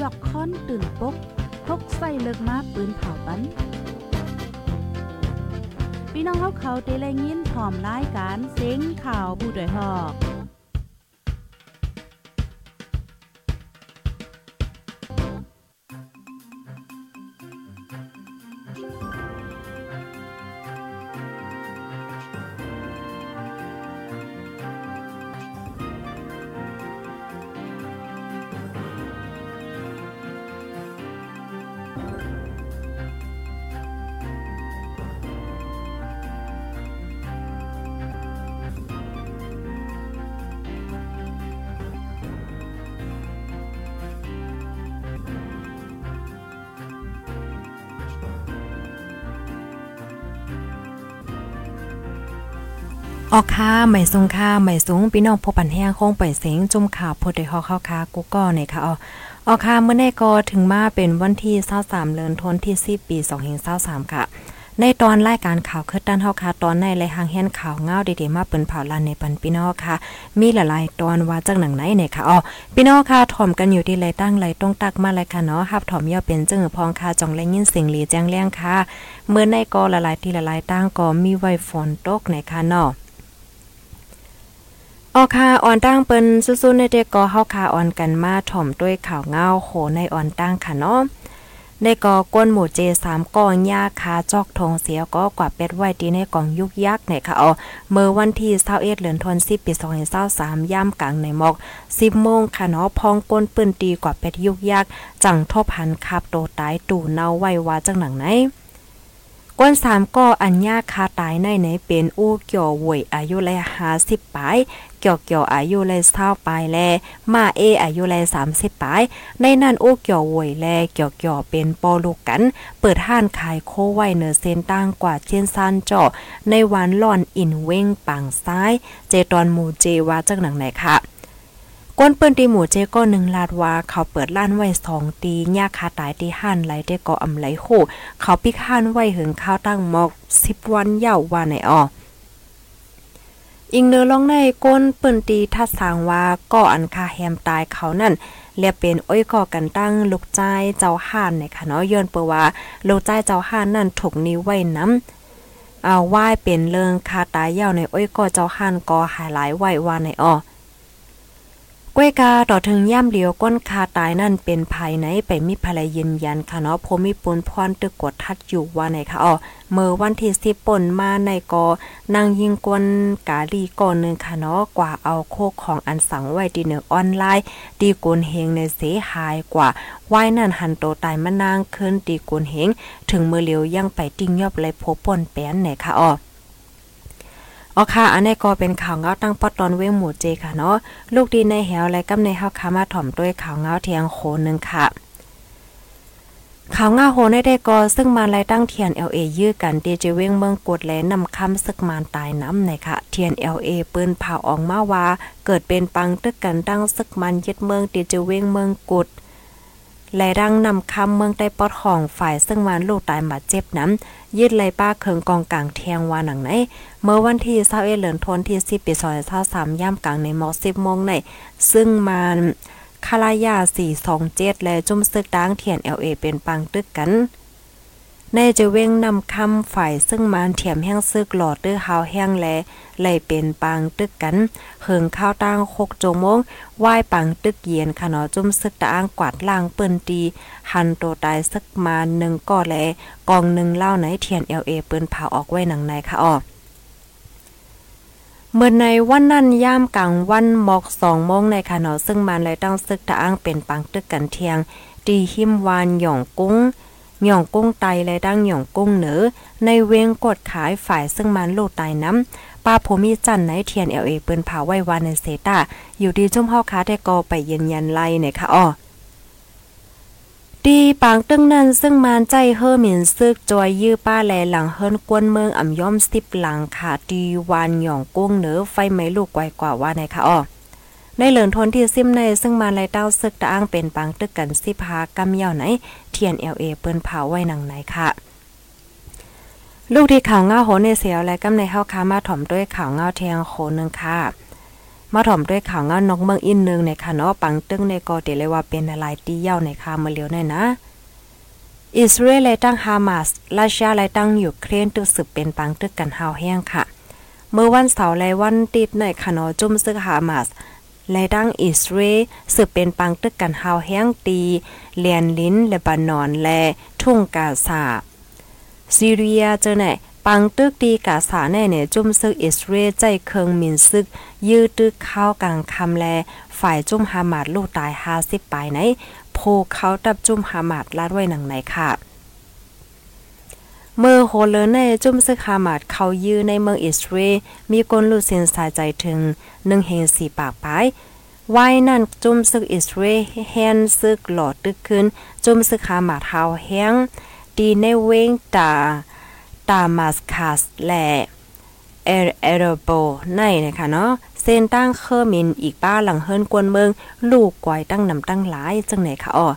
ยกค้อนตื่นปกพกใส่เลิกมาปืนเผาปันพี่น้องเขาเขาเตะแลยินพร้อมรายการเซ็งข่าวผู้ด้วยหอก ออกค่าใหม่ทรงค่าใหม่สูงพี่น้องพบปันแห้งคงปล่อยเสียงจุ่มข่าวโพดได้ฮอเข้าค่ากูก็ในค่ะอ๋อออกค่าเมื่อในกอถึงมาเป็นวันที่23เดือนธันวาคมที่10ปี2523ค่ะ ในตอนรายการข่าวคือด้านเฮาค่ะตอนในและหางแห่นข่าวเงาเด็ๆมาเปิ้นเผาลันในปันพี่น้องค่ะ มีหลายๆตอนว่าจังหนังไหนเนี่ยค่ะอ๋อพี่น้องค่ะถ่อมกันอยู่ที่ไรตั้งไรต้องตักมาเลยค่ะเนาะฮับถ่อมย่อเป็นจึงพองค่ะจ่องแลยินเสียงหลีแจ้งแรงค่ะเมื่อในกอหลายๆที่หลายๆตั้งก็มีไว้ฝนตกในค่ะเนาะ ออค่ะอ่อนตั้งเปิ้นสู้ๆในเด็กก็เฮาคาอ่อนกันมาถ่อมด้วยข่าวเงาโหในอ่อนตั้งค่ะเนาะในกอก้นหมู่เจ3กองยาคาจอกทองเสียก็กว่าเป็ดไว้ที่ในกองยุกยักษ์ในค่ะอ๋อเมื่อวันที่21เดือนธันวาคมปี2023ย่ำกลางในหมอก10โมงค่ะเนาะพองก้นปืนตีกว่าเป็ดยุกยักษ์จังทบหันขับโตตายตู่เนาไว้ว่าจังหนังไหน ก้นสามก็อัญญาคาตายในไหนเป็นอู้เกี่ยวหวยอายุเลยหาสิบปลายเกี่ยวเกี่ยวอายุเลยเศร้าปลายแลมาเออายุเลยสามสิบปลายในนั่นอู้เกี่ยวหวยแลเกี่ยวเกี่ยวเป็นปอลูกกัน เปิดห้านขายโคไว้เนอเซนตั้งกว่าเช่นซานเจาะในวันล่อนอินเว้งปังซ้าย เจตอนหมูเจว่าจังหนังไหนค่ะ ก้นเปิ้นตีหมูเจก็หนึ่งลาดว่าเขาเปิดล้านไว้สองตียาคาตายที่ห้านไหลได้ก็อำไหลโหเขาปิกห้านไว้หึงข้าวตั้งหมอกสิบวันเย่าว่าไหนอ้ออิงเนือลองในก้นเปิ้นตีทัดสางว่าก่ออันคาแฮมตายเขานั่นเรียเป็นอ้อยก่อกันตั้งลูกใจเจ้าห่านในค่ะเนาะย้อนเปว่าลูกใจเจ้าห่านนั่นถูกนิ้วไว้น้ำเอาว่ายเป็นเริงคาตายเย่าในอ้อยก่อเจ้าห่านก็หายหลายไหว้ว่าในอ้อ ก้วยกาต่อถึงย่ำเหลียวก้นคาตายนั่นเป็นภายในไปมีภรรยยืนยันค่ะเนาะพมีปุนพรตึกกดทัดอยู่ว่าไหนค่ะอ๋อเมื่อวันที่สิบปนมาในกอนางยิงกวนกาลีก่อนหนึ่งค่ะเนาะกว่าเอาโคของอันสังไว้ดีเนือออนไลน์ดีกุนเฮงในเสหายกว่าว่ายนั่นหันโตตายมานางขึ้นดีกุนเฮงถึงเมื่อเหลียวยังไปติ้งยอบเลยพบปนแป้นไหนค่ะอ๋อ อ๋อค่ะ อันนี้ก็เป็นข่าวเงาตั้งปอตอนเว้งหมู่เจค่ะเนาะ ลูกดีในแหวและกำในเฮาคามาถ่อมด้วยข่าวเงาเทียงโคนึงค่ะข่าวเงาโหในได้ก็ซึ่งมาไล่ตั้งเทียน LA ยื้อกันดีเจเว้งเมืองกดและนำคำซึกมานตายน้ำในค่ะเทียน LA ปืนเผาออกมาว่า เกิดเป็นปังตึกกันตั้งซึกมันยึดเมืองดีเจเว้งเมืองกด และรังนำคำเมืองใต้ปอดของฝ่ายซึ่งวานลูกตายบาดเจ็บนั้นยืดไลป้าเคิงกองกลางเทียงวาหนังไหน เมื่อวันที่21เหลือนทนที่10ปี2023ย่ำกลางในมอ10โมงใน ซึ่งมันคารายา427 และจุ่มซึกดังเทียน LA เป็นปังตึกกัน ในจะเว้งนำคำฝ่ายซึ่งมานเถียมแห้งซึกหลอดด้วยหาวแห้งแลไหลเป็นปางตึกกันเหิงข้าวตั้งหกโจมงว่ายปังตึกเย็นขนอจุ่มซึกตะอ้างกวาดล่างเปิ้นตี หันโตตายซึกมาหนึ่งก่อแลกองหนึ่งเล่าไหนเทียนเอลเอเปิ้นเผาออกไว้หนังในค่ะออกเมื่อในวันนั้นย่ามกลางวันหมอกสองโมงในค่ะเนาะซึ่งมันเลยตั้งซึกตะอ้างเป็นปังตึกกันเทียงตีหิมวานหย่องกุ้ง หย่องกุ้งไตและดังหย่องกุ้งเหนือ ในเวงกดขายฝ่ายซึ่งมันโลดตายน้ำป้าผมมีจันไหนเทียนเอลเอเปิ้นผาไว้วานในเซตาอยู่ดีจุ่มเฮาค้าแต่ก็ไปเย็นยันไล่เนี่ยค่ะอ้อดีปางตึงนั้นซึ่งมานใจเฮอหมินซึกจอยยื้อป้าแลหลังเฮิรนกวนเมืองอ่ำย่อมสิบหลังค่ะดีวานหย่องกุ้งเหนือไฟไหม้ลูกไกวกว่าว่าในค่ะอ้อ ในเหลินทนที่ซิมในซึ่งมาไลเต้าซึกตะอ้างเป็นปังตึกกันสิพากำเย่าไหน เทียนเอลเอเปิ้นเผาไว้หนังไหนค่ะลูกที่ข่าวเงาโหในเสียวและกำในเฮาคามาถ่อมด้วยข่าวเงาเทียงโหนึงค่ะ มาถ่อมด้วยข่าวเงานกเมืองอินนึงในค่ะเนาะปังตึงในก็เดเลยว่าเป็นอะไรตีเย้าในค่ะมาเลียวในนะ อิสราเอลและตั้งฮามาสรัสเซียและตั้งอยู่เครนตึกสืบเป็นปังตึกกันหาแห้งค่ะ เมื่อวันเสาร์และวันติดในค่ะเนาะจุ่มซึกฮามาส และตั้งอิสราเอลสืบเป็นปังตึกกันหาวแห้งตีเลียนลิ้นและบานอนและทุ่งกาซาซีเรียเจอไหนปังตึกตีกาสาแน่เนี่ยจุ่มซึกอิสราเอลใจเคิงมินซึก ยื้อตึกเข้ากลางคำแล ฝ่ายจุ่มฮามาดลูกตาย50ปลายไหนโพเขาตับจุ่มฮามาดลาดไว้หนังไหนค่ะ เมื่อโฮเลในจุ่มซึกฮามาดเขายื้อในเมืองอิสราเอลมีคนลูเซนสายใจถึง1เฮง4ปากปลายไว้นั่นจุ่มซึกอิสราเอลแฮนซึกหลอดตึกขึ้น จุ่มซึกฮามาดเฮาแห้งดีในเวงตาตามัสคัสและเอเอรโบในนะคะเนาะเส้นตั้งเคอร์มินอีกป้าหลังเฮิรนกวนเมือง ลูกกวยตั้งนำตั้งหลายจังไหนคะอ๋อ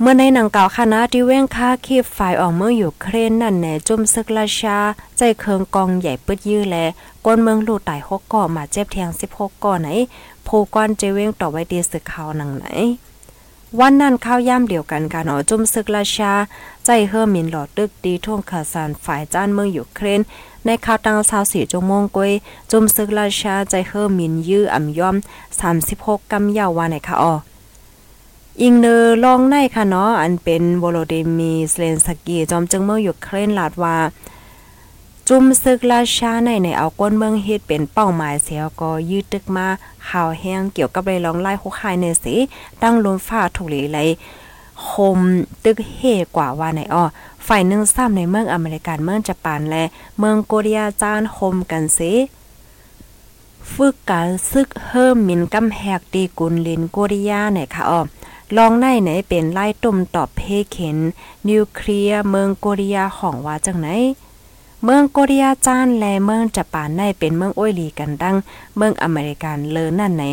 เมื่อในหนังเก่าคณะที่เว้งค่าคีบฝ่ายออกเมื่ออยู่เครนนั่นแหนจุ่มซึกราชา ใจเคืองกองใหญ่ปึดยื้อแลกวนเมืองลูตายหกก่อมาเจ็บแทงสิบหกก่อไหนผู้ก้อนเจเว้งต่อไว้ดีสึกเขาวหนังไหน วันนั้นข้าวย่ำเดียวกันกันอ๋อจุ่มซึกราชา ใจเฮอมินหลอดตึกดีท่วงขาสานฝ่ายจ้านเมืองอยู่เครนในข่าวตังสาวสีจงมงกวยจุ่มซึกราชาใจเฮอมินยื้ออ่ำย่อม36กำยาววาในค่ะอ๋อ อิงเนอลองในค่ะเนาะอันเป็นโวโลเดมีสเลนสกีจอมจึงเมืองอยู่เครนลาดว่า จุ่มซึกราชาในในเอาก้นเมืองเฮ็ดเป็นเป้าหมายเสียก็ยืดตึกมาข่าวแห้งเกี่ยวกับไรลองไล่คุกคายในสิตั้งลมฟ้าถูกเลยไหลคมตึกเฮกว่าว่าในอ้อฝ่ายหนึ่งซ้ำในเมืองอเมริกันเมืองญี่ปุ่นและ เมืองโกเรียจานคมกันสิฝึกการซึกเฮิมมินกำแหกตีกุลลินโกเรียเนี่ยค่ะอ้อ ลองในไหนเป็นไล่ตุ่มตอบเพเข็น นิวเคลียร์เมืองโกเรียของว่าจังไหน เมืองโกเรียจานและเมืองญี่ปุ่นในเป็นเมืองอ้อยลีกันดัง เมืองอเมริกันเลอนั่นไหน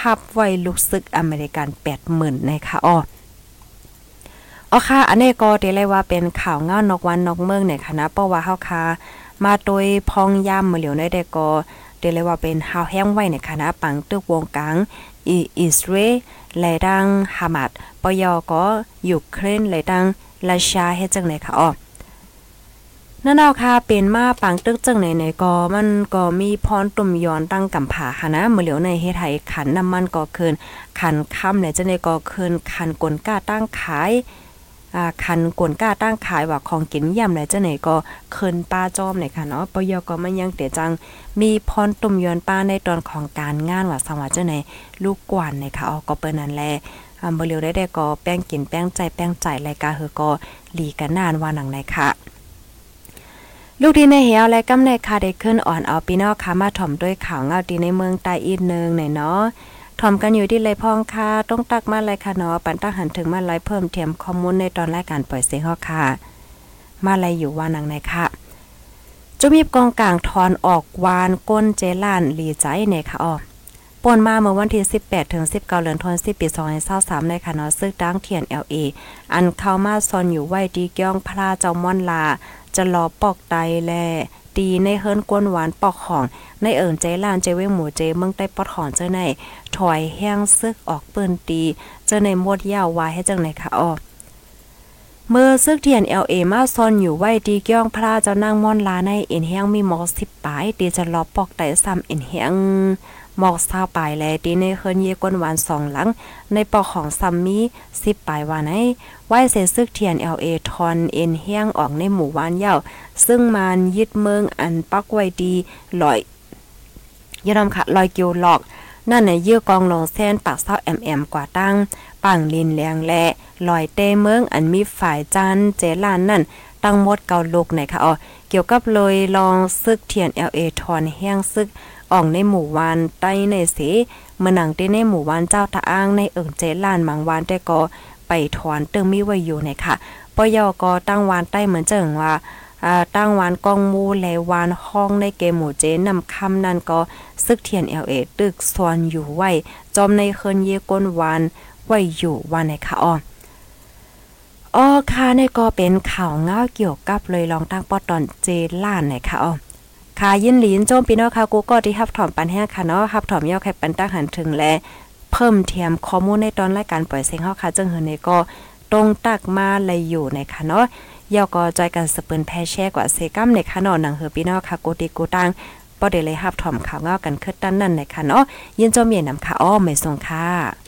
ฮับไว้ลูกซึกอเมริกัน80,000ในค่ะอ้ออ๋อค่ะ อันนี้ก็เดเลยว่าเป็นข่าวเงานอกวันนอกเมืองเนี่ยค่ะนะเพราะว่าเฮาค่ะมาโดยพองยามมื้อเหลียวในได้ก็เดเลยว่าเป็นฮาวแห้งไว้ในคณะปังตึกวงกลาง อิสราเอลแลดังฮามาดปยก็ยูเครนแลดังราชาเฮ็ดจังไหนค่ะอ๋อนั่นเอาค่ะเป็นมาปังตึกจังไหนไหนก็มันก็มีพรตุ่มย้อนตั้งกำผาค่ะนะมื้อเหลียวในเฮ็ดให้ขันน้ำมันก็คืนขันค่ำไหนจังได๋ก็คืนขันกลก้าตั้งขาย คันกวนก้าตั้งขายว่าของกินย่ำไหนจะไหนก็เคินป้าจอมไหนค่ะเนาะปยก็มันยังเตจัง มีพรตุ่มยอนป้าในตอนของการงานว่าสังว่าจะไหนลูกกวนไหนค่ะออก็เปิ้นนั่นแลอ่าบ่เลียวได้ได้ก็แป้งกินแป้งใจแป้งใจรายการเฮอก็หลีกันนานว่าหนังไหนค่ะลูกดีในเหวและกำในคาได้ขึ้นอ่อนเอาปีนอค่ะมาถ่อมด้วยข่าวเงาดีในเมืองใต้อีกนึงหนเนาะ ถอมกันอยู่ที่ไรพองค่ะต้องตักมาไรค่ะเนาะปันตั้งหันถึงมาไรเพิ่มเทียมข้อมูลในตอนรายการปล่อยเสียงฮอค่ะ มาไรอยู่ว่านังไหนค่ะจะมีบกองกลางทอนออกวานก้นเจลานหลีใจเนี่ยค่ะอ๋อปนมาเมื่อวันที่ 18 ถึง 19เดือนธันวาคมปี2023ในค่ะเนาะซึกดังเทียน LA อันเข้ามาซอนอยู่ไว้ดีก้องพระเจ้าม่อนลา จะรอปอกไตแล ตีในเฮิรนกวนหวานปอกของ ในเอิญใจลานใจเว้งหมูเจเมืองใต้ปอดของเจ้าในถอยแห้งซึกออกปืนตีเจ้าในมดยาววายให้จังไหนคะอ้อเมื่อซึกเทียนเอลเอมาซอนอยู่ไว้ดีก้องพระเจ้านั่งม่อนลาในเอ็นแห้งมีมอสิบปลายตีจะรอปอกไตซ้ำเอ็นแห้ง หมอกซาปลายแลตีในเคินเยกวนหวานสองหลัง ในปอกของซัมมีสิบปลายวาในไหวเสซึกเทียน LA ทอนเอ็นแห้งออกในหมู่วานเย้าซึ่งมันยึดเมืองอันปักไว้ดีลอยยนำค่ะลอยเกียวหลอกนั่นในเยื่อกองลงเส้นปากเศร้าแอมแอมกว่าตั้งปังลินแรงแลลอยเตเมืองอันมีฝ่ายจันเจลานนั่น ตั้งหมดเกาลูกไหนค่ะอ๋อเกี่ยวกับเลยลองซึกเทียน LA ทอนแห้งซึกอ่องในหมู่วานใต้ในเสเมื่อหนังได้ในหมู่วานเจ้าตะอ้างในเอิงเจลานมังวานแต่ก็ไปถอนเติงมีไว้อยู่ในค่ะปยก็ตั้งวานใต้เหมือนเจิงว่าตั้งวานกองมูแลวานห้องในเกมหมู่เจนำคำนั่นก็ซึกเทียนเอลเอตึกซวนอยู่ไว้จอมในเคินเยก้นวานไว้อยู่ว่าในค่ะอ้อ อ๋อค่ะในก็เป็นข่าวเงาเกี่ยวกับเลยลองตั้งปอตอนเจล้านหนค่ะอ๋อค่ะยินหลีนโจมพี่น้องค่ะกูก็ที่ฮับถอมปันแห้งค่ะเนาะฮับถอมยอแขกปันตั้งหันถึงและเพิ่มเทียมข้อมูลในตอนรายการปล่อยเสียงเฮาค่ะจึงเฮือนี่ก็ตรงตักมาเลยอยู่ในค่ะเนาะยอก็จอยกันสเปินแพแช่กว่าเซกัมในค่ะเนาะหนังเฮือพี่น้องค่ะกูติกูตังบ่ได้เลยฮับถอมข่าวเงากันคึดด้านนั้นในค่ะเนาะยินโจมเมียนำค่ะอ้อไม่ส่งค่ะ